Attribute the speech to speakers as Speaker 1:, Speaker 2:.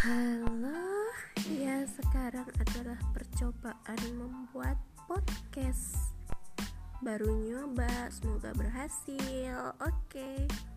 Speaker 1: Halo, ya sekarang adalah percobaan membuat podcast Baru nyoba, semoga berhasil Oke okay.